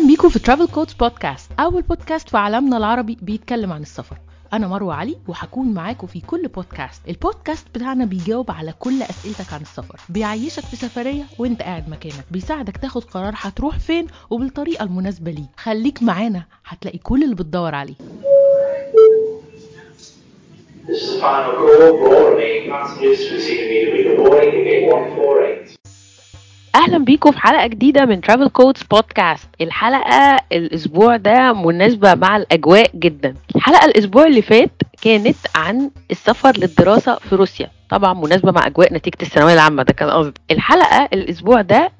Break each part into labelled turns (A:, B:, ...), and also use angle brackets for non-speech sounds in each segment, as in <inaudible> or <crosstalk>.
A: أهلا بيكم في ترافل كودز بودكاست أول بودكاست في عالمنا العربي بيتكلم عن السفر. أنا مروة علي وهكون معاكم في كل بودكاست البودكاست بتاعنا بيجاوب على كل أسئلتك عن السفر. بيعيشك في سفرية وأنت قاعد مكانك. بيساعدك تاخد قرار هتروح فين وبالطريقة المناسبة ليك. خليك معانا هتلاقي كل اللي بتدور عليه.
B: This is the final call. All remaining passengers proceeding immediately. To boarding gate 148.
A: أهلا بيكم في حلقة جديدة من ترافل كودز بودكاست الحلقة الأسبوع ده مناسبة مع الأجواء جدا. الحلقة الأسبوع اللي فات كانت عن السفر للدراسة في روسيا. طبعا مناسبة مع أجواء نتيجة الثانوية العامة ده كان قصدي. الحلقة الأسبوع ده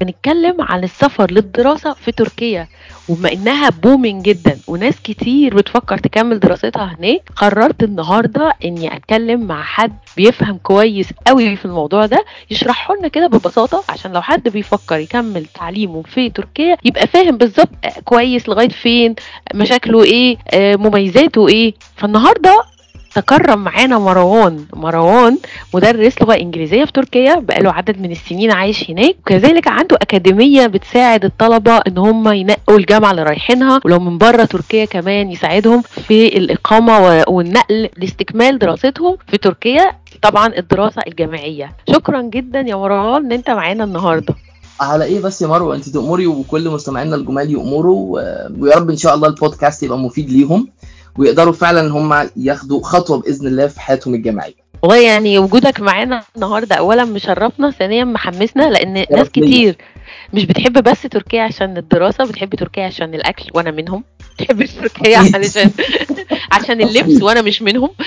A: بنتكلم عن السفر للدراسة في تركيا. وبما إنها booming جدا وناس كتير بتفكر تكمل دراستها هناك قررت النهارده إني أتكلم مع حد بيفهم كويس قوي في الموضوع ده يشرحه لنا كده ببساطة عشان لو حد بيفكر يكمل تعليمه في تركيا يبقى فاهم بالظبط كويس لغاية فين مشاكله إيه آه، مميزاته إيه. فالنهاردة تكرم معانا مروان. مروان مدرس لغة إنجليزية في تركيا بقاله عدد من السنين عايش هناك وكذلك عنده أكاديمية بتساعد الطلبة إن هم ينقوا الجامعة اللي رايحينها ولو من بره تركيا كمان يساعدهم في الإقامة و- والنقل لاستكمال دراستهم في تركيا طبعا الدراسة الجامعية. شكرا جدا يا مروان إن أنت معانا النهاردة.
C: على إيه بس يا مروه أنت تأمري وكل مستمعينا الجمال يأمروا و- ويا رب إن شاء الله البودكاست يبقى مفيد ليهم. ويقدروا فعلا إن هم ياخدوا خطوة بإذن الله في حياتهم الجامعية
A: والله يعني وجودك معانا النهارده اولا مشرفنا ثانيا محمسنا لأن ناس. كتير مش بتحب بس تركيا عشان الدراسة بتحب تركيا عشان الأكل وأنا منهم بتحب تركيا. علشان <laughs> عشان اللبس وأنا مش منهم. <laughs>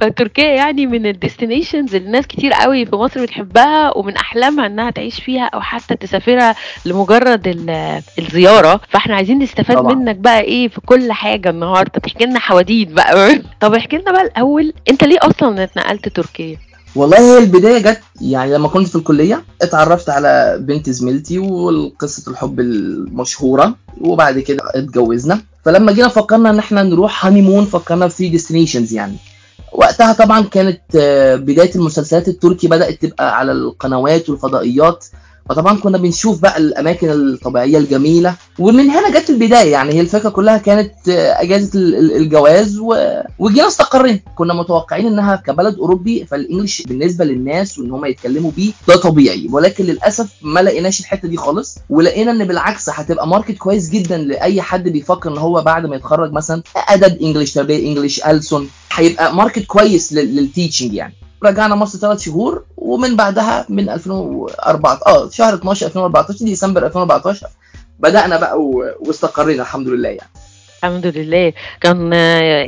A: فتركيا يعني من الديستنيشنز اللي ناس كتير قوي في مصر بتحبها ومن أحلامها إنها تعيش فيها أو حتى تسافرها لمجرد ال- الزيارة. فإحنا عايزين نستفاد
C: طبعا.
A: منك بقى إيه في كل حاجة النهارده. تحكي لنا حواديت بقى. <laughs> طب احكي لنا بقى الأول أنت ليه أصلا اتنقلت تركيا؟
C: والله هي البداية جت يعني لما كنت في الكلية اتعرفت على بنت زميلتي وقصه الحب المشهورة وبعد كده اتجوزنا. فلما جينا فكرنا إن إحنا نروح honeymoon فكرنا في destinations يعني. وقتها طبعا كانت آه، بداية المسلسلات التركي بدأت تبقى على القنوات والفضائيات. فطبعا كنا بنشوف بقى الأماكن الطبيعية الجميلة ومن هنا جت البداية. يعني هي الفكرة كلها كانت آه، أجازة ال- ال- الجواز و... وجينا استقرينا. كنا متوقعين إنها كبلد أوروبي فال English بالنسبة للناس وإن هم يتكلموا بيه ده طبيعي. ولكن للأسف ما لقيناش الحتة دي خالص. ولقينا إن بالعكس هتبقى market كويس جدا لأي حد بيفكر إن هو بعد ما يتخرج مثلا أدب English تربية English ألسن هيبقى market كويس لل- لل teaching يعني. رجعنا مصر ثلاث شهور ومن بعدها من 2004 آه شهر 12 2014 ديسمبر 2014 بدأنا بقى. واستقرينا الحمد لله يعني.
A: الحمد لله. كان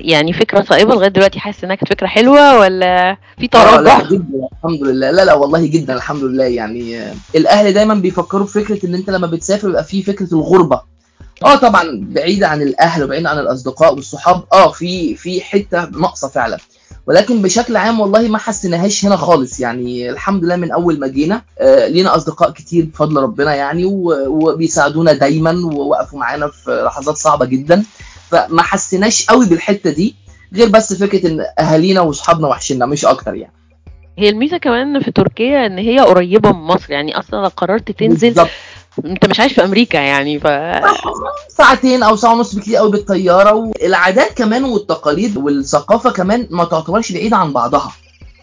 A: يعني فكرة صائبه لغاية دلوقتي حاسس إنها كانت فكرة حلوة ولا في
C: آه، لا
A: تراجع؟
C: جدا الحمد لله. لا لا والله جدا الحمد لله يعني. الأهل دايما بيفكروا بفكره إن أنت لما بتسافر يبقى في فكرة الغربة. آه طبعا بعيده عن الأهل وبعيده عن الأصدقاء والصحاب. آه في في حتة ناقصة فعلا. ولكن بشكل عام والله ما حسيناهاش هنا خالص. يعني الحمد لله من أول ما جينا آه لينا أصدقاء كتير بفضل ربنا يعني وبيساعدونا دايما ووقفوا معانا في لحظات صعبة جدا. فما حسيناش قوي بالحتة دي غير بس فكرة إن أهالينا وأصحابنا وحشنا مش أكتر يعني.
A: هي الميزة كمان في تركيا إن هي قريبة من مصر يعني أصلا لو قررت تنزل
C: بالظبط.
A: انت مش عايش في أمريكا يعني ف
C: ساعتين أو ساعة ونص بكتير قوي بالطيارة والعادات كمان والتقاليد والثقافة كمان ما تعتبرش بعيدة عن بعضها.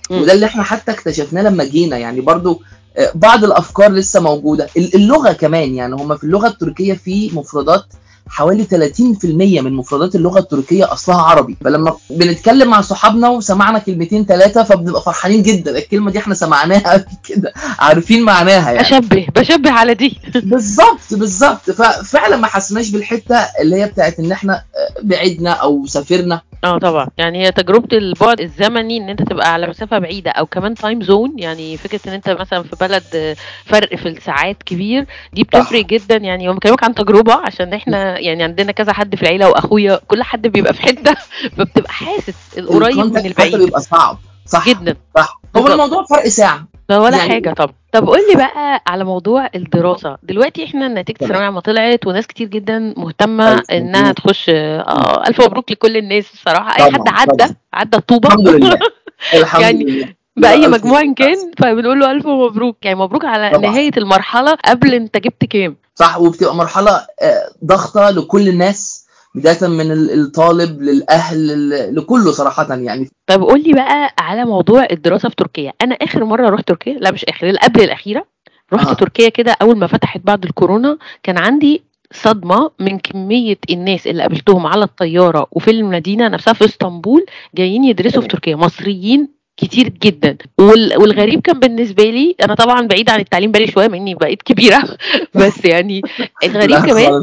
A: مم.
C: وده اللي إحنا حتى اكتشفناه لما جينا يعني. برضو آه، بعض الأفكار لسه موجودة. ال- اللغة كمان يعني هم في اللغة التركية في مفردات حوالي 30% من مفردات اللغة التركية أصلها عربي. فلما بنتكلم مع صحابنا وسمعنا كلمتين ثلاثة فبنبقى فرحانين جدا. الكلمة دي إحنا سمعناها قبل كده. عارفين معناها يعني.
A: بشبه بشبه على دي.
C: بالظبط بالظبط. ففعلا ما حسناش بالحتة اللي هي بتاعت إن إحنا آه، بعدنا أو سافرنا.
A: آه طبعا. يعني هي تجربة البعد الزمني إن أنت تبقى على مسافة بعيدة أو كمان time zone يعني فكرة إن أنت مثلا في بلد آه، فرق في الساعات كبير دي بتفرق جدا. يعني هم بكلمك عن تجربة عشان إحنا يعني عندنا كذا حد في العيلة وأخويا كل حد بيبقى في حتة فبتبقى حاسس القريب من
C: حتى
A: البعيد
C: بيبقى صعب. صح.
A: جدا.
C: صح. هو. الموضوع فرق ساعة
A: ده ولا
C: يعني-
A: حاجة طب طب قول لي بقى على موضوع الدراسة دلوقتي إحنا
C: نتيجة.
A: الثانوية العامه طلعت وناس كتير جدا مهتمة
C: إنها.
A: تخش آه ألف مبروك لكل الناس الصراحه
C: أي
A: حد عدى. عدى الطوبه
C: الحمد لله <laughs> الحمد
A: يعني
C: لله بأي
A: مجموع. كان فبنقول له ألف مبروك يعني مبروك على
C: طبعاً.
A: نهاية المرحلة قبل أنت جبت كام
C: صح وبتبقى مرحلة آه، ضغطة لكل الناس بداية من ال- الطالب للأهل لكله صراحة يعني.
A: طب قول لي بقى على موضوع الدراسة في تركيا. أنا آخر مرة رحت تركيا لا مش آخر قبل الأخيرة. رحت
C: آه.
A: تركيا كده أول ما فتحت بعد الكورونا كان عندي صدمة من كمية الناس اللي قابلتهم على الطيارة وفي المدينة نفسها في إسطنبول جايين يدرسوا في تركيا مصريين كتير جدا. وال- والغريب كان بالنسبة لي أنا طبعا بعيد عن التعليم بقالي شوية مع إني بقيت كبيرة. <laughs> بس يعني الغريب كمان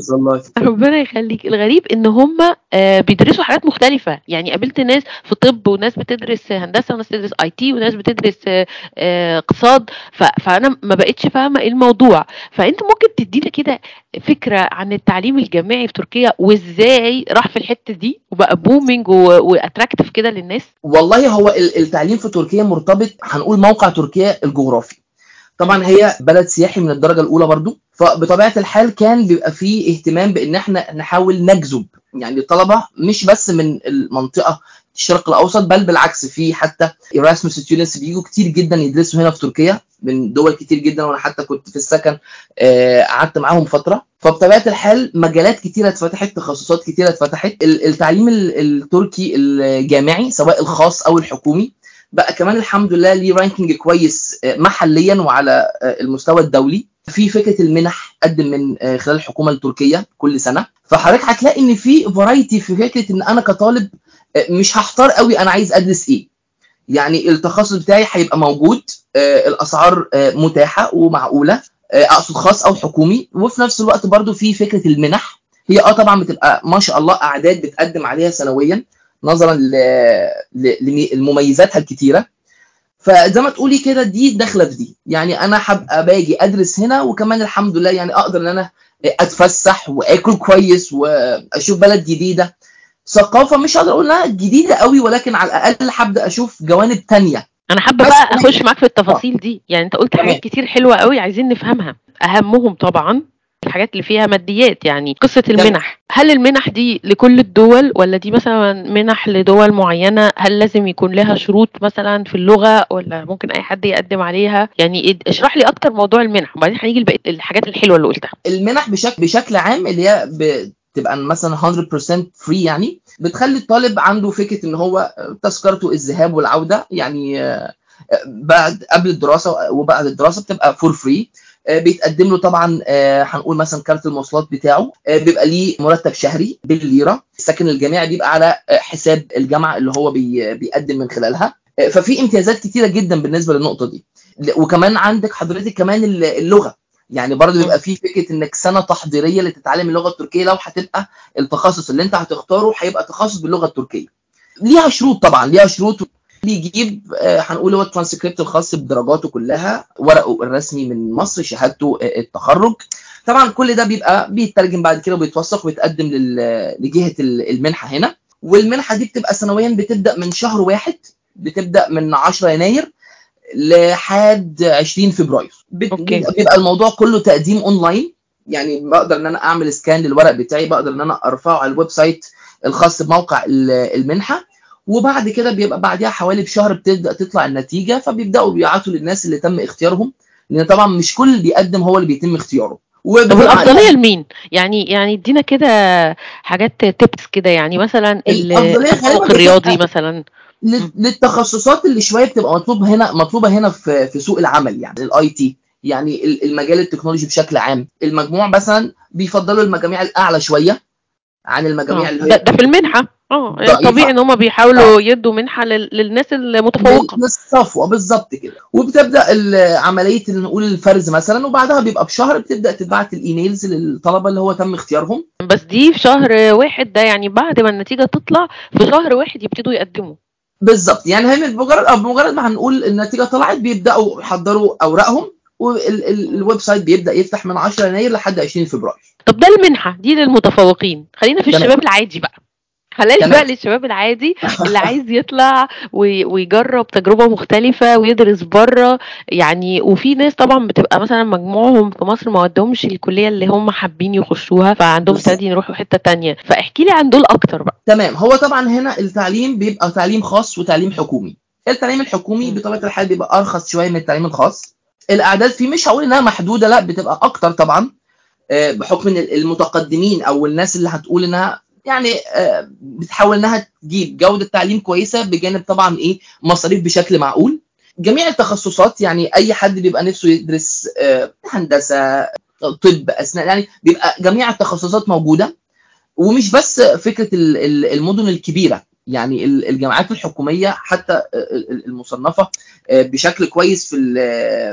A: ربنا يخليك. الغريب إن هم بيدرسوا حاجات مختلفة. يعني قابلت ناس في طب وناس بتدرس هندسة وناس بتدرس IT وناس بتدرس آه، آه، اقتصاد. فأنا ما بقتش فاهمة إيه الموضوع. فأنت ممكن تدينا كده فكرة عن التعليم الجامعي في تركيا وإزاي راح في الحتة دي وبقى booming و attractive كده للناس؟
C: والله هو ال- التعليم في تركيا مرتبط هنقول موقع تركيا الجغرافي. طبعا هي بلد سياحي من الدرجة الأولى برضو. فبطبيعة الحال كان بيبقى فيه اهتمام بإن إحنا نحاول نجذب. يعني الطلبة مش بس من المنطقة الشرق الأوسط بل بالعكس في حتى ايراسموس students بيجوا كتير جدا يدرسوا هنا في تركيا من دول كتير جدا. وأنا حتى كنت في السكن آه، قعدت معاهم فترة. فبطبيعة الحال مجالات كتيرة اتفتحت تخصصات كتيرة اتفتحت. ال- التعليم ال- التركي الجامعي سواء الخاص أو الحكومي بقى كمان الحمد لله ليه ranking كويس آه، محليا وعلى آه، المستوى الدولي. في فكرة المنح قدم من آه، خلال الحكومة التركيه كل سنة. فحضرتك هتلاقي إن في variety في فكرة إن أنا كطالب مش هختار قوي أنا عايز أدرس إيه. يعني التخصص بتاعي هيبقى موجود الأسعار متاحة ومعقولة أقصد خاص أو حكومي. وفي نفس الوقت برضو في فكرة المنح. هي آه طبعا بتبقى ما شاء الله أعداد بتقدم عليها سنويا. نظرا لمميزاتها الكتيرة. فزي ما تقولي كده دي داخلة في دي. يعني أنا هبقى باجي أدرس هنا وكمان الحمد لله يعني أقدر إن أنا أتفسح وآكل كويس وأشوف بلد جديدة. ثقافة مش هقدر أقول إنها جديدة قوي ولكن على الأقل هبدأ أشوف جوانب تانية.
A: أنا
C: حابة
A: بقى أخش معاك في التفاصيل دي. يعني أنت قلت. حاجات كتير حلوة قوي عايزين نفهمها. أهمهم طبعا. الحاجات اللي فيها ماديات يعني قصة المنح. هل المنح دي لكل الدول ولا دي مثلا منح لدول معينة؟ هل لازم يكون لها شروط مثلا في اللغة ولا ممكن أي حد يقدم عليها؟ يعني اشرح لي أكتر موضوع المنح وبعدين هنيجي لبقية الحاجات الحلوة اللي قلتها.
C: المنح بشكل بشكل عام اللي هي بتبقى مثلا 100% free يعني بتخلي الطالب عنده فكرة إن هو تذكرته الذهاب والعودة يعني آه، بعد قبل الدراسة وبعد الدراسة بتبقى for free بيتقدم له طبعا آه، هنقول مثلا card المواصلات بتاعه آه، بيبقى ليه مرتب شهري بالليرة. السكن الجامعي بيبقى على آه، حساب الجامعة اللي هو بي- بيقدم من خلالها. آه، ففي امتيازات كتيرة جدا بالنسبة للنقطة دي. وكمان عندك حضرتك كمان اللغة. يعني برضه بيبقى في فكرة إنك سنة تحضيرية لتتعلم اللغة التركية لو هتبقى التخصص اللي أنت هتختاره هيبقى تخصص باللغة التركية. ليها شروط طبعا ليها شروط بيجيب آه، هنقول هو الترانسكريبت الخاص بدرجاته كلها ورقه الرسمي من مصر شهادته آه، التخرج. طبعا كل ده بيبقى بيترجم بعد كده وبيتوثق ويتقدم لجهة ال- المنحة هنا. والمنحة دي بتبقى سنويا بتبدأ من شهر واحد بتبدأ من 10 يناير لحد 20 فبراير. بيبقى الموضوع كله تقديم أونلاين. يعني بقدر إن أنا أعمل scan للورق بتاعي بقدر إن أنا أرفعه على ال website الخاص بموقع ال- المنحة. وبعد كده بيبقى بعدها حوالي بشهر بتبدأ تطلع النتيجة فبيبدأوا بيبعتوا للناس اللي تم اختيارهم لأن طبعا مش كل اللي بيقدم هو اللي بيتم اختياره.
A: طب
C: وبتبقى
A: والافضليه لمين؟ يعني يعني ادينا كده حاجات تيبس كده يعني مثلا
C: بتبقى-
A: الرياضي مثلا.
C: لل- للتخصصات اللي شوية بتبقى مطلوب هنا مطلوبة هنا في في سوق العمل يعني ال IT يعني ال- المجال التكنولوجي بشكل عام. المجموع مثلا بيفضلوا المجاميع الأعلى شوية عن المجاميع
A: آه،
C: اللي
A: ده, ده في المنحة.
C: آه.
A: طبيعي إن هم بيحاولوا يدوا منحة لل- للناس المتفوقة.
C: للصفوة بالظبط كده. وبتبدأ عمليه نقول الفرز مثلا وبعدها بيبقى بشهر بتبدأ تتبعت ال emails للطلبة اللي هو تم اختيارهم.
A: بس دي في شهر واحد ده يعني بعد ما النتيجة تطلع في شهر واحد يبتدوا يقدموا.
C: بالظبط. يعني هي بمجرد أو بمجرد ما هنقول النتيجة طلعت بيبدأوا يحضروا أوراقهم. وال website بيبدأ يفتح من 10 يناير لحد 20 فبراير
A: طب ده المنحة دي للمتفوقين خلينا في. الشباب العادي بقى
C: تمام.
A: بقى للشباب العادي اللي عايز يطلع وي- ويجرب تجربة مختلفة ويدرس بره يعني وفي ناس طبعا بتبقى مثلا مجموعهم في مصر ما ودهمش الكلية اللي هم حابين يخشوها فعندهم. استعداد يروحوا حتة تانية فاحكي لي عن دول أكتر بقى
C: تمام هو طبعا هنا التعليم بيبقى تعليم خاص وتعليم حكومي التعليم الحكومي. بطبيعة الحال بيبقى أرخص شوية من التعليم الخاص الأعداد فيه مش هقول إنها محدودة لأ بتبقى أكتر طبعا آه، بحكم إن المتقدمين أو الناس اللي هتقول إنها يعني آه، بتحاول إنها تجيب جودة تعليم كويسة بجانب طبعا إيه مصاريف بشكل معقول. جميع التخصصات يعني أي حد بيبقى نفسه يدرس آه، هندسة طب أسنان يعني بيبقى جميع التخصصات موجودة. ومش بس فكرة ال- ال- المدن الكبيرة يعني ال- الجامعات الحكومية حتى ال- ال- المصنفة آه، بشكل كويس في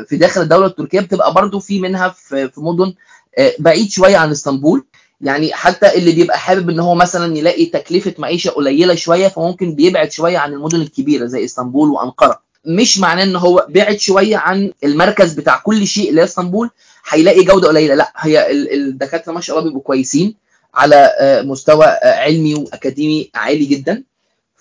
C: في داخل الدولة التركية بتبقى برضو في منها في مدن آه، بعيد شوية عن إسطنبول. يعني حتى اللي بيبقى حابب إن هو مثلا يلاقي تكلفة معيشة قليلة شوية فممكن بيبعد شوية عن المدن الكبيرة زي إسطنبول وأنقرة. مش معناه إن هو بعد شوية عن المركز بتاع كل شيء اللي إسطنبول هيلاقي جودة قليلة. لا هي ال- الدكاترة ما شاء الله بيبقوا كويسين على آه، مستوى علمي وأكاديمي عالي جدا.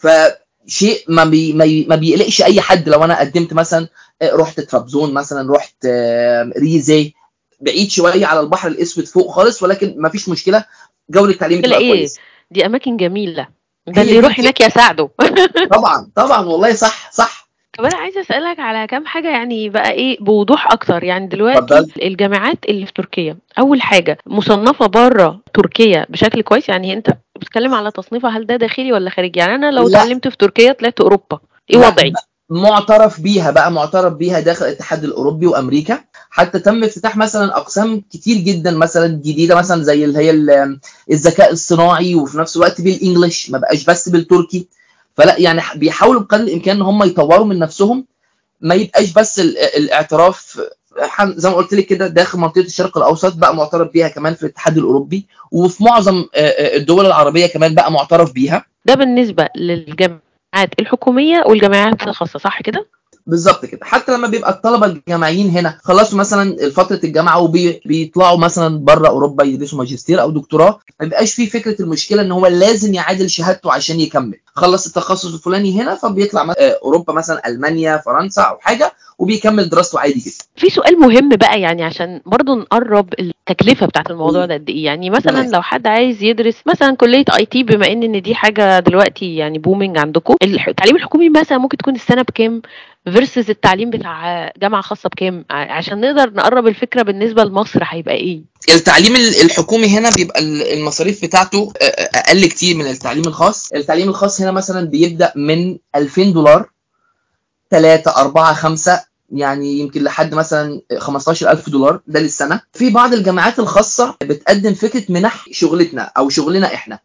C: فشيء ما بي ما بي- ما بيقلقش أي حد. لو أنا قدمت مثلا آه، رحت ترابزون مثلا رحت آه، ريزي بعيد شوية على البحر الأسود فوق خالص ولكن ما فيش مشكلة. جوده التعليم بتبقى
A: إيه؟
C: كويس
A: دي أماكن جميلة. ده اللي يروح. هناك يساعده. <laughs>
C: طبعا طبعا والله صح صح.
A: طب أنا عايزة أسألك على كام حاجة يعني بقى إيه بوضوح أكتر. يعني دلوقتي
C: اتفضل.
A: الجامعات اللي في تركيا أول حاجة مصنفة بره تركيا بشكل كويس؟ يعني أنت بتتكلم على تصنيفها هل ده داخلي ولا خارجي؟ يعني أنا لو
C: لا.
A: اتعلمت في تركيا طلعت أوروبا.
C: إيه
A: وضعي؟
C: معترف بيها بقى معترف بيها داخل الاتحاد الأوروبي وأمريكا. حتى تم افتتاح مثلا أقسام كتير جدا مثلا جديدة مثلا زي اللي هي ال- الذكاء الصناعي وفي نفس الوقت بالإنجلش. ما بقاش بس بالتركي. فلا يعني بيحاولوا بقدر الإمكان إن هم يطوروا من نفسهم. ما يبقاش بس ال- الاعتراف زي ما قلت لك كده داخل منطقة الشرق الأوسط بقى معترف بيها كمان في الاتحاد الأوروبي وفي معظم آه، آه، الدول العربية كمان بقى معترف بيها.
A: ده بالنسبة للجامعات الحكومية والجامعات الخاصة صح كده؟
C: بالظبط كده. حتى لما بيبقى الطلبة الجامعيين هنا خلصوا مثلا فترة الجامعة وبيطلعوا مثلا بره أوروبا يدرسوا ماجستير أو دكتوراه ما بيبقاش في فكرة المشكلة إن هو لازم يعادل شهادته عشان يكمل. خلص التخصص الفلاني هنا فبيطلع مثلاً، أوروبا مثلا ألمانيا فرنسا أو حاجة وبيكمل دراسته عادي جدا.
A: في سؤال مهم بقى يعني عشان برضو نقرب التكلفة بتاعت الموضوع ده قد إيه. يعني مثلا. لو حد عايز يدرس مثلا كلية IT بما إن إن دي حاجة دلوقتي يعني booming عندكم التعليم الحكومي مثلا ممكن تكون السنة بكام versus التعليم بتاع جامعة خاصة بكام؟ عشان نقدر نقرب الفكرة بالنسبة لمصر هيبقى إيه؟
C: التعليم ال- الحكومي هنا بيبقى ال- المصاريف بتاعته أقل كتير من التعليم الخاص. التعليم الخاص هنا مثلا بيبدأ من 2000 دولار 3 4 5 يعني يمكن لحد مثلا 15000 دولار. ده للسنة. في بعض الجامعات الخاصة بتقدم فكرة منح شغلتنا أو شغلنا إحنا.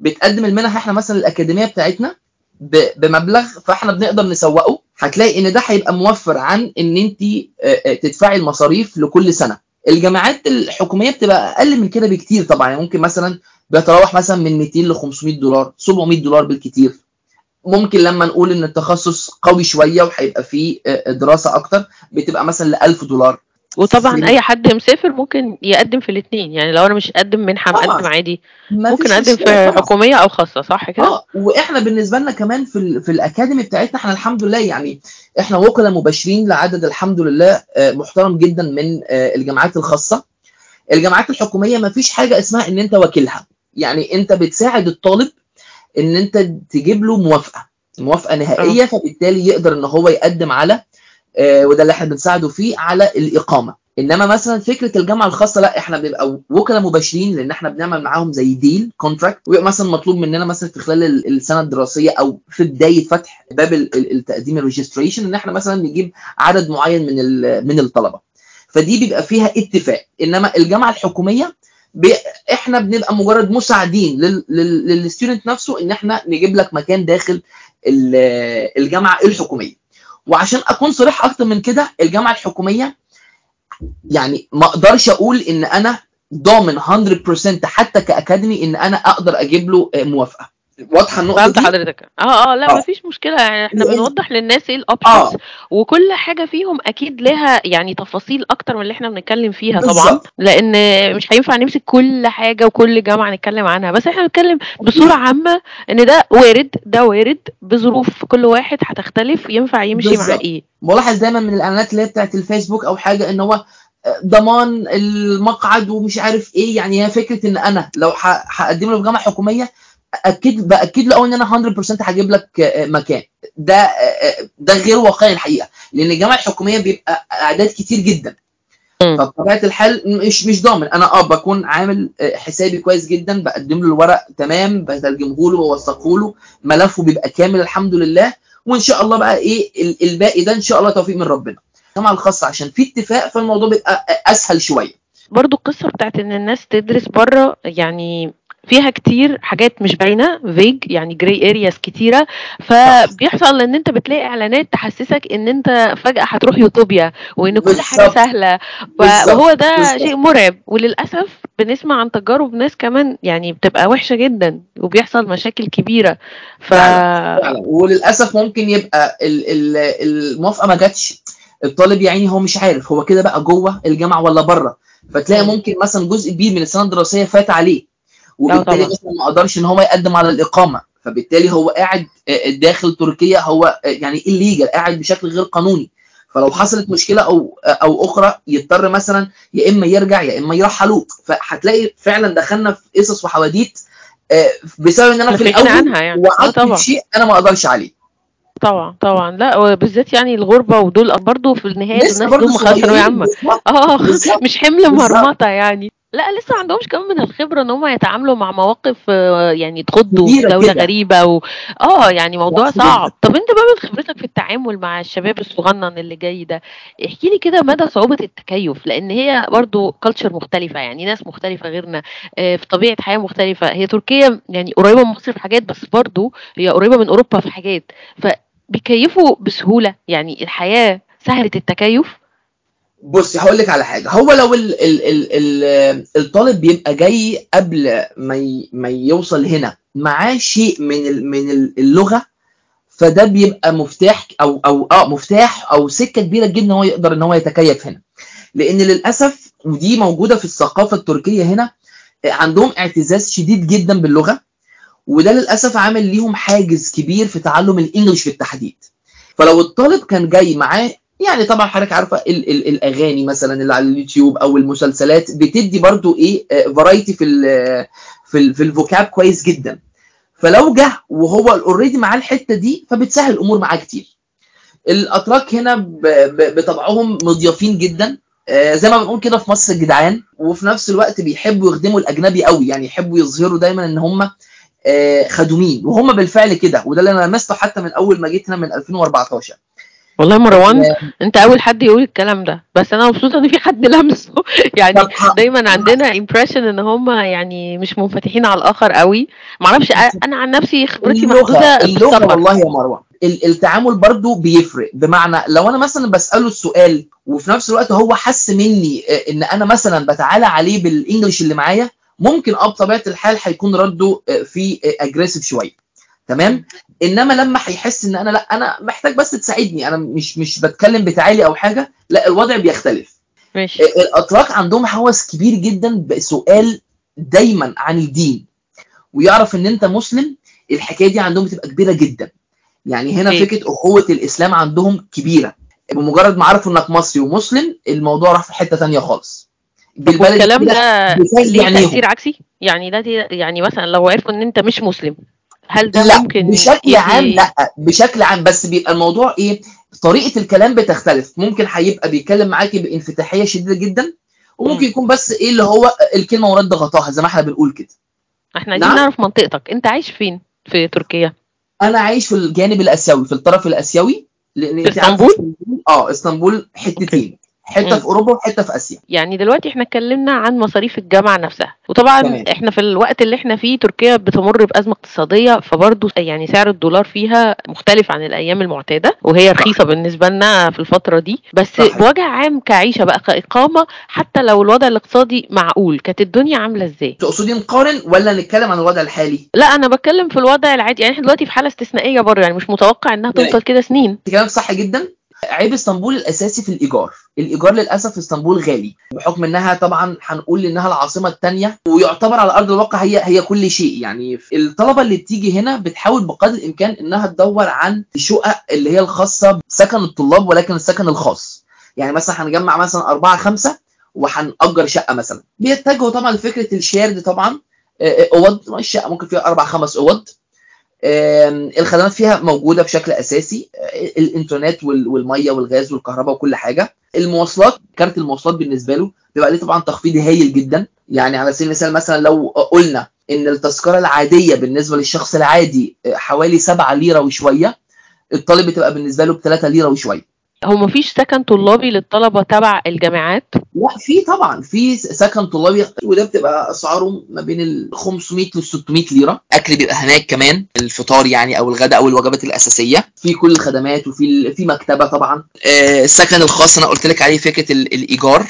C: بتقدم المنح إحنا مثلا الأكاديمية بتاعتنا بمبلغ فإحنا بنقدر نسوقه. هتلاقي إن ده هيبقى موفر عن إن انت تدفعي المصاريف لكل سنة. الجامعات الحكومية بتبقى أقل من كده بكتير طبعا. يعني ممكن مثلا بيتراوح مثلا من 200 ل 500 دولار 700 دولار بالكتير. ممكن لما نقول إن التخصص قوي شوية وهيبقى فيه آه، دراسة أكتر بتبقى مثلا ل 1000 دولار.
A: وطبعا أي حد مسافر ممكن يقدم في الاثنين يعني لو أنا مش أقدم منحة
C: طبعاً.
A: مقدم عادي.
C: ما
A: ممكن
C: فيش مشكلة
A: في
C: طبعاً.
A: حكومية أو خاصة صح كده؟
C: آه. وإحنا بالنسبة لنا كمان في ال في الأكاديمي بتاعتنا إحنا الحمد لله يعني إحنا وكلاء مباشرين لعدد الحمد لله آه، محترم جدا من آه، الجامعات الخاصة. الجامعات الحكومية ما فيش حاجة اسمها إن أنت وكيلها. يعني أنت بتساعد الطالب إن أنت تجيب له موافقة موافقة نهائية فبالتالي يقدر إن هو يقدم على آه، وده اللي إحنا بنساعده فيه على الإقامة. إنما مثلا فكرة الجامعة الخاصة لا إحنا بنبقى وكلاء مباشرين لأن إحنا بنعمل معاهم زي deal contract ويبقى مثلا مطلوب مننا مثلا في خلال ال- السنة الدراسية أو في بداية فتح باب ال- ال- التقديم ال registration إن إحنا مثلا نجيب عدد معين من من الطلبة. فدي بيبقى فيها اتفاق. إنما الجامعة الحكومية إحنا بنبقى مجرد مساعدين لل- لل- لل student نفسه إن إحنا نجيب لك مكان داخل ال- الجامعة الحكومية. وعشان أكون صريح أكتر من كده الجامعة الحكومية يعني ما أقدرش أقول إن أنا ضامن 100% حتى كأكاديمي إن أنا أقدر أجيب له موافقة. واضحة النقطة
A: فهمت
C: دي؟
A: حضرتك. آه آه لا
C: آه.
A: مفيش مشكلة. يعني إحنا
C: لأن-
A: بنوضح للناس إيه ال
C: options آه.
A: وكل حاجة فيهم أكيد لها يعني تفاصيل أكتر من اللي إحنا بنتكلم فيها طبعا
C: بالظبط.
A: لأن مش هينفع نمسك كل حاجة وكل جامعه نتكلم عنها. بس إحنا بنتكلم بصورة عامة إن ده وارد ده وارد بظروف كل واحد هتختلف ينفع يمشي مع
C: بالظبط.
A: إيه.
C: بلاحظ دايما من الإعلانات اللي هي بتاعت الفيسبوك أو حاجة إن هو ضمان المقعد ومش عارف إيه. يعني هي فكرة إن أنا لو هقدم له في جامعه حكومية أكيد باكد له إن أنا 100% هجيب لك آه، مكان. ده آه، ده غير واقعي الحقيقة. لأن الجامعة الحكومية بيبقى أعداد كتير جدا. فبطبيعة الحال مش مش ضامن. أنا آه بكون عامل آه، حسابي كويس جدا بقدم له الورق تمام بترجمه له بوثقه له. ملفه بيبقى كامل الحمد لله. وإن شاء الله بقى إيه ال- الباقي ده إن شاء الله توفيق من ربنا. الجامعة الخاصة عشان في اتفاق فالموضوع بيبقى أسهل شوية.
A: برضو القصة بتاعت إن الناس تدرس بره يعني فيها كتير حاجات مش باينة vague يعني gray areas كتيرة فبيحصل إن أنت بتلاقي إعلانات تحسسك إن أنت فجأة هتروح يوتوبيا وإن كل حاجة
C: بالظبط. سهلة.
A: وهو ده
C: بالظبط.
A: شيء مرعب وللأسف بنسمع عن تجارب ناس كمان يعني بتبقى وحشة جدا وبيحصل مشاكل كبيرة ف
C: فعلا وللأسف ممكن يبقى ال- ال- الموافقة ما جاتش الطالب يعني هو مش عارف هو كده بقى جوه الجامعة ولا بره فتلاقي
A: مم.
C: ممكن مثلا جزء كبير من السنة الدراسية فات عليه وبالتالي. مثلا ما قدرش إن هو يقدم على الإقامة فبالتالي هو قاعد آه، داخل تركيا هو آه، يعني الليجل قاعد بشكل غير قانوني فلو حصلت مشكلة أو أو أخرى يضطر مثلا يا إما يرجع يا إما يرحلوه فهتلاقي فعلا دخلنا في قصص وحواديت آه، بسبب إن أنا في الأول
A: عنها يعني. آه طبعا.
C: بشيء أنا ما أقدرش عليه
A: طبعا طبعا لا وبالذات يعني الغربة ودول برضه في النهاية دول
C: لسه
A: ناس
C: برضه
A: دول
C: صغيرين
A: عامه
C: بالظبط آه.
A: مش حمل. مرمطة يعني لا لسه ما عندهمش كمان من الخبرة إن هم يتعاملوا مع مواقف آه، يعني تخضوا في دولة
C: كده.
A: غريبة و... آه يعني موضوع صعب. طب أنت بقى من خبرتك في التعامل مع الشباب الصغنن اللي جاي ده احكي لي كده مدى صعوبة التكيف لأن هي برضو كلتشر مختلفة يعني ناس مختلفة غيرنا آه، في طبيعة حياة مختلفة. هي تركيا يعني قريبة من مصر في حاجات بس برضو هي قريبة من أوروبا في حاجات. فبيكيفوا بسهولة؟ يعني الحياة سهلة التكيف؟
C: بصي هقول لك على حاجة. هو لو ال ال ال ال الطالب بيبقى جاي قبل ما ما يوصل هنا معاه شيء من من ال- اللغة فده بيبقى مفتاح أو أو آه مفتاح أو سكة كبيرة جدا إن هو يقدر إن هو يتكيف هنا. لأن للأسف ودي موجودة في الثقافة التركية هنا عندهم اعتزاز شديد جدا باللغة وده للأسف عامل ليهم حاجز كبير في تعلم الإنجليش بالتحديد. فلو الطالب كان جاي معاه يعني طبعا حضرتك عارفة ال ال الأغاني مثلا اللي على اليوتيوب أو المسلسلات بتدي برضو إيه فرايتي في ال في ال في ال vocab كويس جدا. فلو جه وهو already معاه الحتة دي فبتسهل الأمور معاه كتير. الأتراك هنا بطبعهم مضيافين جدا. آه، زي ما بنقول كده في مصر جدعان وفي نفس الوقت بيحبوا يخدموا الأجنبي قوي. يعني يحبوا يظهروا دايما إن هم آه، خدومين. وهم بالفعل كده وده اللي أنا لمسته حتى من أول ما جيت هنا من 2014
A: والله مروان أنت اول حد يقول الكلام ده. بس أنا مبسوطة ان في حد لمسه. <laughs> يعني دايما عندنا impression ان هم يعني مش منفتحين على الآخر قوي. معرفش أنا عن نفسي خبرتي محدوده اللغة
C: والله يا مروه ال- التعامل برضو بيفرق. بمعنى لو أنا مثلا بسأله السؤال وفي نفس الوقت هو حس مني آه، إن أنا مثلا بتعالى عليه بال English اللي معايا ممكن آه بطبيعة الحال هيكون رده آه، في aggressive شوية. تمام؟ إنما لما هيحس إن أنا لأ أنا محتاج بس تساعدني. أنا مش مش بتكلم بتعالي أو حاجة لأ الوضع بيختلف.
A: ماشي.
C: آه، الاتراك عندهم هوس كبير جدا بسؤال دايما عن الدين. ويعرف إن أنت مسلم الحكاية دي عندهم بتبقى كبيرة جدا. يعني هنا
A: أوكي.
C: فكرة أخوة الإسلام عندهم كبيرة. بمجرد ما عرفوا إنك مصري ومسلم الموضوع راح في حتة تانية خالص.
A: والكلام
C: كده
A: ده ليه
C: عينيهم.
A: تاثير عكسي؟ يعني ده يعني مثلا لو عرفوا إن أنت مش مسلم هل ده
C: لا
A: ممكن
C: بشكل عام لا بشكل عام بس بيبقى الموضوع إيه؟ طريقة الكلام بتختلف. ممكن هيبقى بيتكلم معاكي بإنفتاحية شديدة جدا وممكن
A: مم.
C: يكون بس إيه اللي هو الكلمة ورد غطاها زي ما إحنا بنقول كده.
A: إحنا عايزين
C: نعم؟
A: نعرف منطقتك. أنت عايش فين؟ في تركيا.
C: أنا عايش في الجانب الآسيوي في الطرف الآسيوي. لأن
A: في؟
C: إسطنبول؟ آه إسطنبول حتتين.
A: حتة.
C: في أوروبا وحتة في آسيا
A: يعني دلوقتي إحنا اتكلمنا عن مصاريف الجامعة نفسها وطبعا
C: تمام.
A: إحنا في الوقت اللي إحنا فيه تركيا بتمر بأزمة اقتصادية فبرضه يعني سعر الدولار فيها مختلف عن الأيام المعتادة وهي رخيصة بالنسبة لنا في الفترة دي بس. بوجه عام كعيشة بقى كإقامة حتى لو الوضع الاقتصادي معقول كانت الدنيا عاملة إزاي؟
C: تقصدي نقارن ولا نتكلم عن الوضع الحالي
A: لا أنا بتكلم في الوضع العادي يعني إحنا دلوقتي في حالة استثنائية بره يعني مش متوقع
C: إنها.
A: تفضل كده سنين
C: كلامك صح جدا عيب اسطنبول الأساسي في الإيجار. الإيجار للأسف في اسطنبول غالي. بحكم إنها طبعا هنقول إنها العاصمة الثانية ويعتبر على أرض الواقع هي هي كل شيء. يعني الطلبة اللي بتيجي هنا بتحاول بقدر الإمكان إنها تدور عن الشقق اللي هي الخاصة بسكن الطلاب ولكن السكن الخاص. يعني مثلا هنجمع مثلا أربعة خمسة وهنأجر شقة مثلا. بيتجهوا طبعا لفكرة الشيرد طبعا. آه، آه، أوض. الشقة؟ ممكن فيها أربع خمس آم، الخدمات فيها موجودة بشكل أساسي. آه، الإنترنت وال- والمية والغاز والكهرباء وكل حاجة. المواصلات كارت المواصلات بالنسبة له بيبقى ليه طبعا تخفيض هايل جدا. يعني على سبيل المثال مثلا لو قلنا إن التذكرة العادية بالنسبة للشخص العادي آه، حوالي 7 ليرة وشوية الطالب بتبقى بالنسبة له ب 3 ليرة وشوية.
A: هو مفيش سكن طلابي للطلبة تبع الجامعات؟
C: لا في طبعا. في سكن طلابي وده بتبقى اسعاره ما بين ال 500 ل 600 ليرة. أكل بيبقى هناك كمان الفطار يعني أو الغداء أو الوجبات الأساسية. في كل الخدمات وفي في مكتبة طبعا. آه، السكن الخاص أنا قلت لك عليه فكرة ال- الإيجار.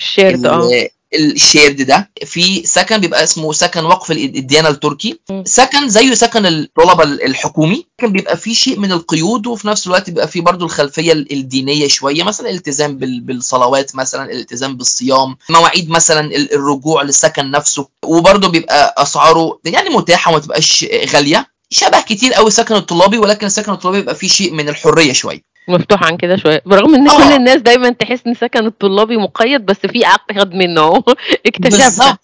A: الشيرد
C: آه. الشيرد ده في سكن بيبقى اسمه سكن وقف ال- الديانة التركي. سكن زيه سكن الطلبه ال- الحكومي كان بيبقى فيه شيء من القيود وفي نفس الوقت بيبقى فيه برضو الخلفية ال- الدينية شوية مثلا الالتزام بال- بالصلوات مثلا الالتزام بالصيام مواعيد مثلا ال- الرجوع للسكن نفسه وبرضو بيبقى أسعاره يعني متاحة وما تبقاش غالية. شبه كتير قوي السكن الطلابي ولكن السكن الطلابي بيبقى فيه شيء من الحرية شوية.
A: مفتوح عن كده شوية. برغم إن
C: آه.
A: كل الناس دايما تحس إن سكن الطلابي مقيد بس في اقيد منه. <laughs> اكتشفنا.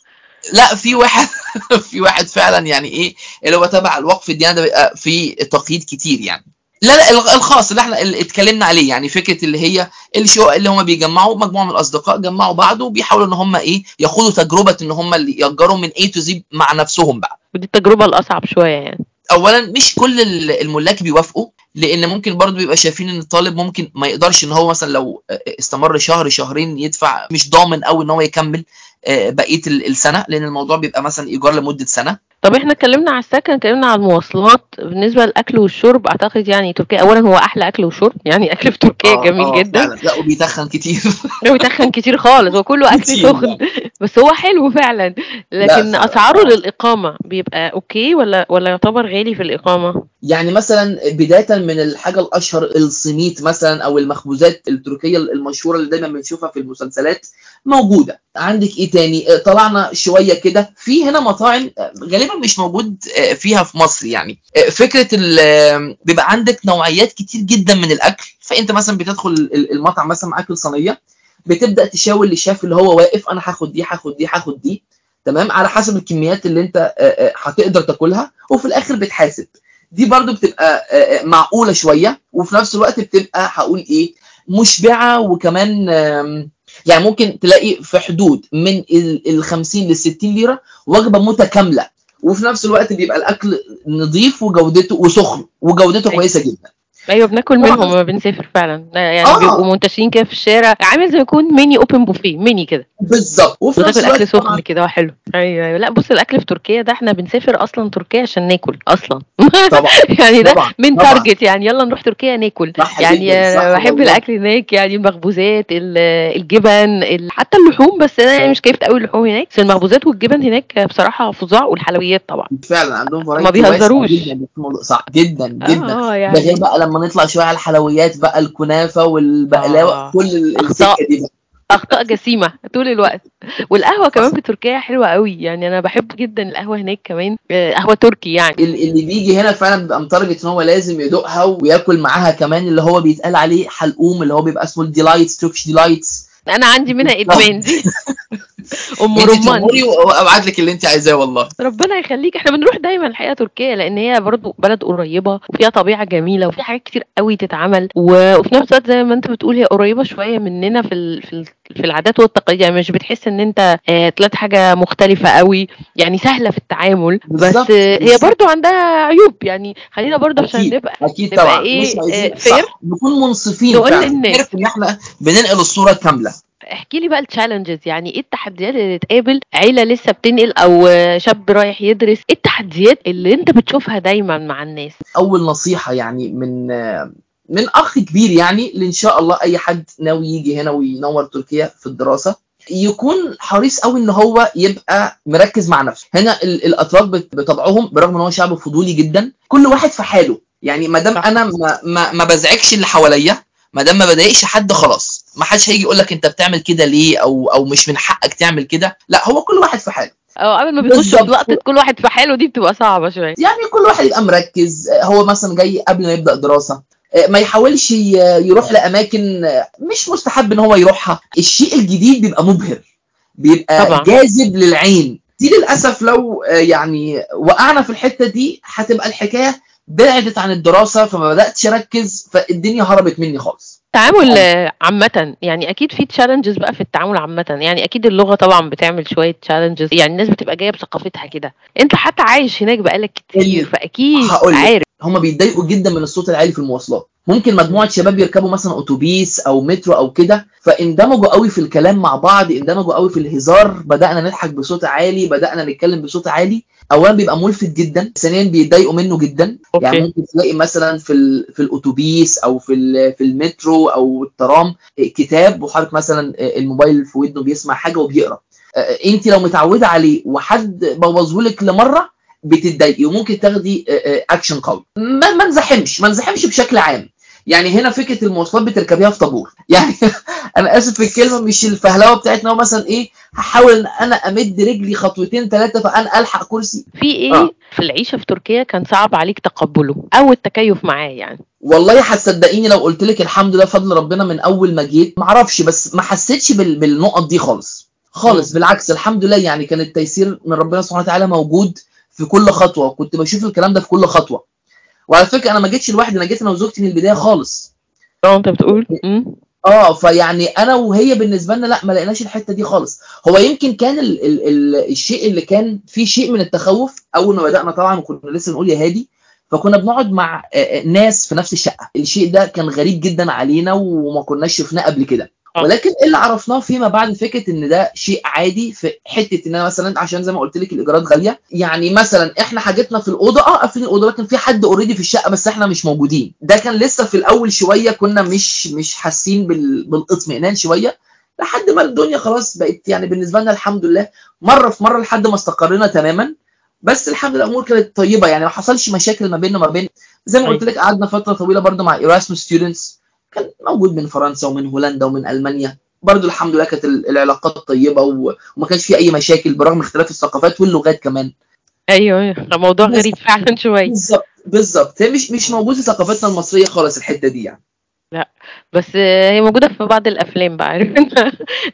C: لا في واحد <laughs> في واحد فعلا يعني إيه اللي هو تبع الوقف الديانه ده بيبقى في تقييد كتير يعني. لا لا الخاص اللي إحنا اللي اتكلمنا عليه يعني فكرة اللي هي الشقق اللي هم بيجمعوا مجموعة من الأصدقاء جمعوا بعض وبيحاولوا إن هم إيه ياخدوا تجربة إن هم اللي يأجروا من A to Z مع نفسهم بقى.
A: ودي التجربة الأصعب شوية يعني.
C: اولا مش كل ال- الملاك بيوافقوا لأن ممكن برضو بيبقى شايفين ان الطالب ممكن ما يقدرش ان هو مثلا لو استمر شهر شهرين يدفع مش ضامن قوي ان هو يكمل. بقية ال- السنة لأن الموضوع بيبقى مثلا إيجار لمدة سنة
A: طب إحنا اتكلمنا على السكن اتكلمنا على المواصلات بالنسبة للأكل والشرب أعتقد يعني تركيا أولا هو أحلى أكل وشرب يعني أكل في تركيا
C: آه،
A: جميل
C: آه،
A: جدا
C: فعلا. لا وبيتخن كتير <laughs>
A: بيتخن كتير خالص هو كله
C: كتير
A: سخن <laughs> بس هو حلو فعلا لكن
C: فعلا.
A: أسعاره
C: آه.
A: للإقامة بيبقى أوكي ولا ولا يعتبر غالي في الإقامة
C: يعني مثلا بداية من الحاجة الأشهر السميت مثلا أو المخبوزات التركية المشهورة اللي دايما بنشوفها في المسلسلات موجودة. عندك إيه تاني؟ آه، طلعنا شوية كده. في هنا مطاعم آه، غالبا مش موجود آه، فيها في مصر يعني. فكرة بيبقى عندك نوعيات كتير جدا من الأكل. فأنت مثلا بتدخل ال- المطعم مثلا معاك الصينية بتبدأ تشاور للشيف اللي هو واقف أنا هاخد دي هاخد دي هاخد دي. تمام؟ على حسب الكميات اللي أنت هتقدر تاكلها. وفي الآخر بتحاسب. دي برضو بتبقى معقولة شوية. وفي نفس الوقت بتبقى هقول إيه مشبعة وكمان يعني ممكن تلاقي في حدود من ال 50 لل 60 ليرة وجبة متكاملة. وفي نفس الوقت بيبقى الأكل نظيف وجودته وسخن وجودته كويسة جدا.
A: أيوه بناكل. منهم لما بنسافر فعلا. يعني
C: آه.
A: بيبقوا منتشرين كده في الشارع. عامل زي ما يكون mini open buffet mini كده.
C: بالظبط. وفي نفس الوقت
A: اكل سخن كده وحلو أيوه أيوه. لا بص الأكل في تركيا ده إحنا بنسافر أصلا تركيا عشان ناكل أصلا.
C: طبعا. <laughs>
A: يعني ده
C: طبعا
A: من
C: طبعا.
A: target يعني يلا نروح تركيا ناكل. يعني بحب. الأكل هناك يعني المخبوزات ال- الجبن ال- حتى اللحوم بس أنا يعني مش كيفت قوي اللحوم هناك. بس المخبوزات والجبن هناك بصراحة فظاع والحلويات طبعا.
C: فعلا عندهم
A: ما بيهزروش.
C: صح جدا جدا.
A: آه
C: ده غير
A: يعني
C: بقى لما نطلع شوية على الحلويات بقى الكنافة والبقلاوة
A: آه.
C: كل. السكة دي بقى.
A: أخطاء جسيمة طول الوقت. والقهوة كمان في تركيا حلوة قوي. يعني أنا بحب جدا القهوة هناك كمان. آه، قهوة تركي يعني.
C: ال- اللي بيجي هنا فعلا بيبقى مت target إن هو لازم يدوقها وياكل معاها كمان اللي هو بيتقال عليه حلقوم اللي هو بيبقى اسمه ال delights Turkish
A: delights. أنا عندي منها إدمان. دي <laughs> <laughs>
C: أم
A: رمان.
C: وأبعت لك اللي انت عايزاه والله.
A: ربنا يخليك. إحنا بنروح دايما الحقيقة تركيا لأن هي برضو بلد قريبة وفيها طبيعة جميلة وفي حاجات كتير قوي تتعمل. وفي نفس الوقت زي ما أنت بتقول هي قريبة شوية مننا في ال... في ال... في العادات والتقاليد. يعني مش بتحس إن أنت آه، طلعت حاجة مختلفة قوي. يعني سهلة في التعامل بس آه، هي. برضو عندها عيوب. يعني خلينا برضو عشان نبقى
C: أكيد
A: نبقى
C: طبعا.
A: إيه،
C: مش عايزين
A: آه،.
C: صح. نكون منصفين
A: نقول للناس.
C: إن إحنا بننقل الصورة كاملة.
A: احكي لي بقى التشالنجز يعني إيه التحديات اللي تقابل عيلة لسه بتنقل أو شاب رايح يدرس؟ إيه التحديات اللي انت بتشوفها دايما مع الناس؟
C: أول نصيحة يعني من من أخ كبير يعني اللي إن شاء الله أي حد ناوي يجي هنا وينور تركيا في الدراسة يكون حريص قوي إن هو يبقى مركز مع نفسه. هنا ال- الاتراك بطبعهم برغم إن هو شعب فضولي جدا كل واحد في حاله. يعني ما دام. أنا ما, ما, ما بزعجش اللي حواليا ما دام ما بضايقش حد خلاص. ما حدش هيجي يقول لك انت بتعمل كده ليه؟ أو أو مش من حقك تعمل كده. لا هو كل واحد في حاله.
A: أو قبل ما بيخشوا
C: بالظبط.
A: في لقطه كل واحد في حاله دي بتبقى صعبة شوية.
C: يعني كل واحد يبقى مركز. هو مثلا جاي قبل ما يبدأ دراسة. آه، ما يحاولش يروح لأماكن آه، مش مستحب إن هو يروحها. الشيء الجديد بيبقى مبهر. بيبقى
A: طبعا.
C: جاذب للعين. دي للأسف لو آه، يعني وقعنا في الحتة دي هتبقى الحكاية بعدت عن الدراسة فما بدأتش أركز فالدنيا هربت مني خالص.
A: التعامل آه، عامة يعني أكيد في تشالنجز بقى في التعامل عامة. يعني أكيد اللغة طبعا بتعمل شوية تشالنجز يعني الناس بتبقى جاية بثقافتها كده. أنت حتى عايش هناك بقالك كتير
C: اللي-
A: فأكيد
C: هقول لك.
A: عارف.
C: هم بيتضايقوا جدا من الصوت العالي في المواصلات. ممكن مجموعة شباب يركبوا مثلا أتوبيس أو مترو أو كده فاندمجوا قوي في الكلام مع بعض اندمجوا قوي في الهزار بدأنا نضحك بصوت عالي بدأنا نتكلم بصوت عالي. اولا بيبقى ملفت جدا ثانيا بيتضايقوا منه جدا.
A: أوكي.
C: يعني ممكن تلاقي مثلا في ال- في الأتوبيس أو في في المترو أو الترام كتاب وحاطط مثلا الموبايل في ودنه بيسمع حاجة وبيقرأ. أنت لو متعودة عليه وحد بوظه لك لمرة بتتضايقي وممكن تاخدي اكشن قوي ما ما نزحمش ما نزحمش بشكل عام. يعني هنا فكرة المواصلات بتركبيها في طابور. <laughs> يعني أنا آسف في الكلمة مش الفهلوة بتاعتنا. هو مثلا إيه هحاول إن أنا أمد رجلي خطوتين ثلاثة فأنا ألحق كرسي.
A: في إيه؟
C: آه.
A: في العيشة في تركيا كان صعب عليك تقبله أو التكيف معاه يعني.
C: والله هتصدقيني لو قلت لك الحمد لله فضل ربنا من أول ما جيت. ما أعرفش بس ما حسيتش بال- بالنقط دي خالص. خالص. بالعكس الحمد لله يعني كان التيسير من ربنا سبحانه وتعالى موجود في كل خطوة. كنت بشوف الكلام ده في كل خطوة. وعلى فكرة أنا ما جيتش لوحدي أنا جيت أنا وزوجتي من البداية خالص.
A: لو أنت بتقول.
C: آه فيعني أنا وهي بالنسبة لنا لا ما لقيناش الحتة دي خالص. هو يمكن كان ال ال ال الشيء اللي كان فيه شيء من التخوف أول ما بدأنا طبعا وكنا لسه بنقول يا هادي فكنا بنقعد مع آه، آه، ناس في نفس الشقة. الشيء ده كان غريب جدا علينا وما كناش شفناه قبل كده. ولكن اللي عرفناه فيما بعد فكرة إن ده شيء عادي في حتة إن أنا مثلا عشان زي ما قلت لك الإيجارات غالية يعني مثلا إحنا حاجتنا في الأوضة آه قافلين الأوضة لكن في حد اوريدي في الشقة بس إحنا مش موجودين. ده كان لسه في الأول شوية كنا مش مش حاسين بال- بالاطمئنان شوية. لحد ما الدنيا خلاص بقت يعني بالنسبة لنا الحمد لله مرة في مرة لحد ما استقرينا تماما. بس الحمد لله الأمور كانت طيبة يعني ما حصلش مشاكل ما بيننا وما بين زي ما قلت لك قعدنا فترة طويلة برضه مع ايراسموس ستودنتس كان موجود من فرنسا ومن هولندا ومن ألمانيا. برضه الحمد لله كانت ال- العلاقات طيبة وما كانش في أي مشاكل برغم اختلاف الثقافات واللغات كمان.
A: أيوه أيوه. ده موضوع
C: بس-
A: غريب فعلا شوية.
C: بالظبط بالظبط. هي مش مش موجود في ثقافتنا المصرية خالص الحتة دي يعني.
A: بس آه، هي موجودة في بعض الأفلام بقى عارف أنت؟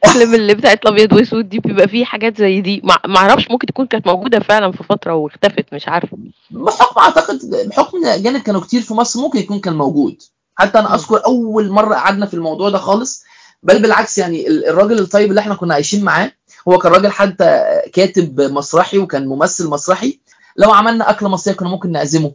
A: الأفلام اللي بتاعت الأبيض وأسود دي بيبقى فيه حاجات زي دي. ما أعرفش ممكن تكون كانت موجودة فعلا في فترة واختفت مش عارفة.
C: بحكم أعتقد بحكم إن اجانب كانوا كتير في مصر ممكن يكون كان موجود. حتى
A: أنا.
C: أذكر أول مرة قعدنا في الموضوع ده خالص بل بالعكس يعني ال- الراجل الطيب اللي إحنا كنا عايشين معاه هو كان راجل حتى كاتب مسرحي وكان ممثل مسرحي لو عملنا اكله مصرية كنا ممكن نعزمه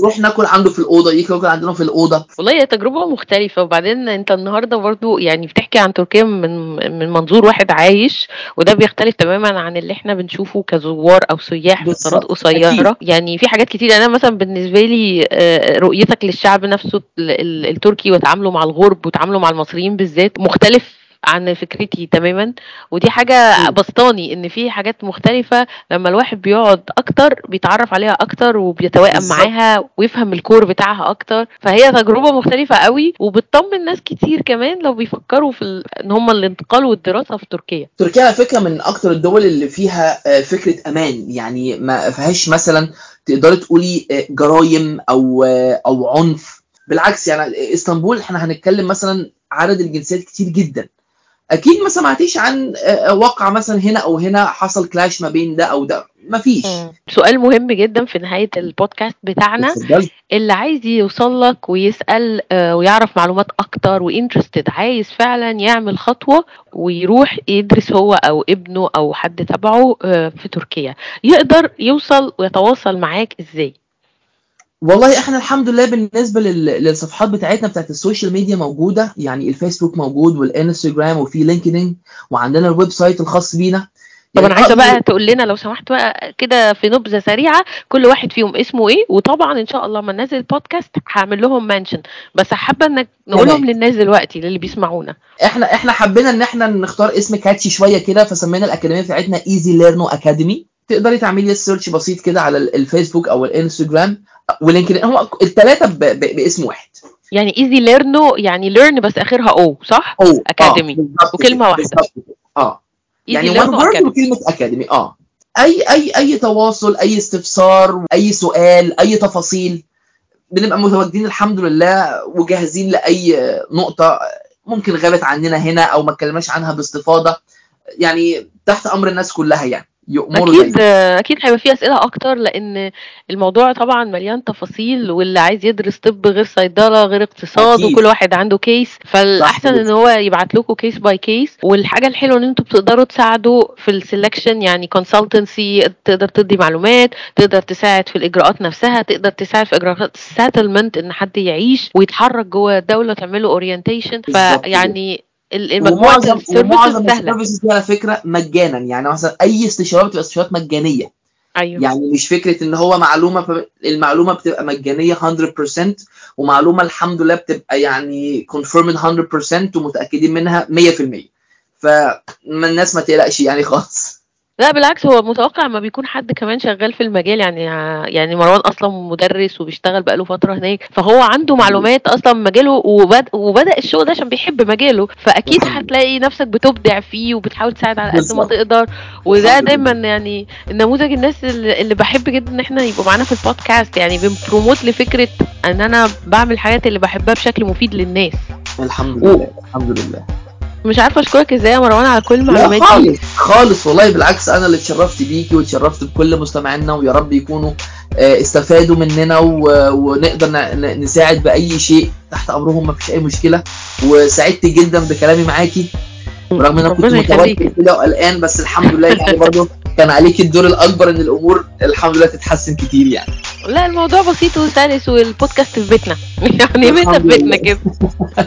C: نروح ناكل عنده في الأوضة يجي ياكل عندنا في الأوضة.
A: والله هي تجربة مختلفة. وبعدين أنت النهاردة برضو يعني بتحكي عن تركيا من من منظور واحد عايش وده بيختلف تماما عن اللي إحنا بنشوفه كزوار أو سياح
C: بالظبط.
A: فترات قصيرة. يعني في حاجات كتير. أنا مثلا بالنسبة لي آه، رؤيتك للشعب نفسه ال- ال- التركي وتعامله مع الغرب وتعامله مع المصريين بالذات مختلف عن فكرتي تماما. ودي حاجة. بسطاني إن في حاجات مختلفة لما الواحد بيقعد أكتر بيتعرف عليها أكتر وبيتوائم. معاها ويفهم الكور بتاعها أكتر. فهي تجربة مختلفة قوي وبتطمن ناس كتير كمان لو بيفكروا في ال... إن هم الانتقال والدراسة في تركيا.
C: تركيا على فكرة من أكتر الدول اللي فيها آه، فكرة أمان. يعني ما فيهاش مثلا تقدري تقولي آه، جرايم أو آه، أو عنف. بالعكس يعني إسطنبول إحنا هنتكلم مثلا عدد الجنسيات كتير جدا. أكيد ما سمعتيش عن آه، واقع مثلا هنا أو هنا حصل clash ما بين ده أو ده. ما فيش.
A: سؤال مهم جدا في نهاية البودكاست بتاعنا. اللي عايز يوصل لك ويسأل آه، ويعرف معلومات أكتر وانترستد عايز فعلا يعمل خطوة ويروح يدرس هو أو ابنه أو حد تبعه آه، في تركيا. يقدر يوصل ويتواصل معاك إزاي؟
C: والله إحنا الحمد لله بالنسبة لل- للصفحات بتاعتنا بتاعت ال social media موجودة. يعني الفيسبوك موجود والانستجرام وفي لينكدين وعندنا ال website الخاص بينا.
A: طب
C: يعني
A: أنا عايزة
C: أقدر-
A: بقى تقول لنا لو سمحت بقى كده في نبذة سريعة كل واحد فيهم اسمه إيه؟ وطبعا إن شاء الله لما ننزل البودكاست هعمل لهم mention بس حابة إنك نقولهم. للناس دلوقتي للي بيسمعونا.
C: إحنا إحنا حبينا إن إحنا نختار اسم catchy شوية كده فسمينا الأكاديمية بتاعتنا Easy Learno Academy تقدري تعملي search بسيط كده على ال- الفيسبوك أو الانستجرام ولينكدين هو الثلاثه ب- ب- باسم واحد
A: يعني Easy Learno يعني learn بس آخرها O صح
C: أو
A: أكاديمي.
C: آه. بالظبط كده. آه يعني one
A: word.
C: وكلمة
A: academy
C: آه اي اي أي تواصل أي استفسار أي سؤال أي تفاصيل بنبقى متواجدين الحمد لله وجاهزين لأي نقطة ممكن غابت عننا هنا أو ما اتكلمناش عنها باستفاضة يعني تحت أمر الناس كلها يعني يأمروا
A: أكيد
C: دايما
A: أكيد هيبقى فيه أسئلة أكتر لأن الموضوع طبعا مليان تفاصيل واللي عايز يدرس طب غير صيدلة غير اقتصاد
C: أكيد.
A: وكل واحد عنده case
C: فالأحسن.
A: إن هو يبعت لكم case by case والحاجة الحلوة إن أنتوا بتقدروا تساعدوا في ال selection يعني consultancy تقدر تدي معلومات تقدر تساعد في الإجراءات نفسها تقدر تساعد في إجراءات ال settlement إن حد يعيش ويتحرك جوه الدولة تعمله
C: orientation
A: فيعني المجموعه
C: ومعظم
A: ال
C: services دي على فكرة مجانا. يعني مثلا أي استشارات بتبقى استشارات مجانية.
A: أيوه.
C: يعني مش فكرة إن هو معلومة. المعلومة بتبقى مجانية 100% ومعلومة الحمد لله بتبقى يعني confirmed 100% ومتأكدين منها 100% فالناس ما تقلقش يعني خالص.
A: لا بالعكس هو متوقع لما بيكون حد كمان شغال في المجال يعني يعني مروان أصلا مدرس وبيشتغل بقاله فترة هناك فهو عنده معلومات أصلا من مجاله وبد وبدأ الشغل ده عشان بيحب مجاله
C: لله.
A: هتلاقي نفسك بتبدع فيه وبتحاول تساعد على قد ما. تقدر وده. دايما يعني النموذج الناس اللي اللي بحب جدا إن إحنا يبقوا معانا في البودكاست يعني بنبروموت لفكرة إن أنا بعمل الحاجات اللي بحبها بشكل مفيد للناس
C: الحمد
A: و-
C: لله الحمد لله
A: مش عارفة أشكرك إزاي يا مروان على كل دي
C: خالص خالص والله بالعكس أنا اللي اتشرفت بيكي واتشرفت بكل مستمعينا ويا رب يكونوا آه، استفادوا مننا ونقدر نساعد بأي شيء تحت أمرهم ما فيش أي مشكلة وسعدت جدا بكلامي معاكي برغم إن أنا كنت متوتر. كده وقلقان بس الحمد لله يعني برضه كان عليك الدور الأكبر إن الأمور الحمد لله تتحسن كتير يعني.
A: لا الموضوع بسيط وسلس والبودكاست في بيتنا. <laughs> يعني بيتنا في بيتنا. كده.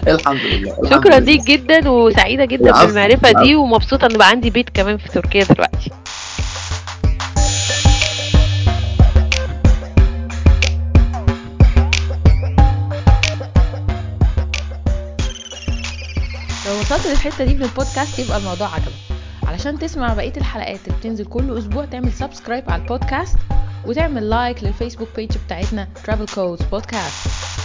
A: <laughs>
C: الحمد لله.
A: شكرا. ليك جدا وسعيدة جدا بالمعرفة دي. ومبسوطة إن بقى عندي بيت كمان في تركيا دلوقتي.
D: لو وصلت للحتة دي من البودكاست يبقى الموضوع عجبك. علشان تسمع بقية الحلقات اللي بتنزل كل أسبوع تعمل subscribe على البودكاست وتعمل like لل Facebook page بتاعتنا Travel Codes Podcast.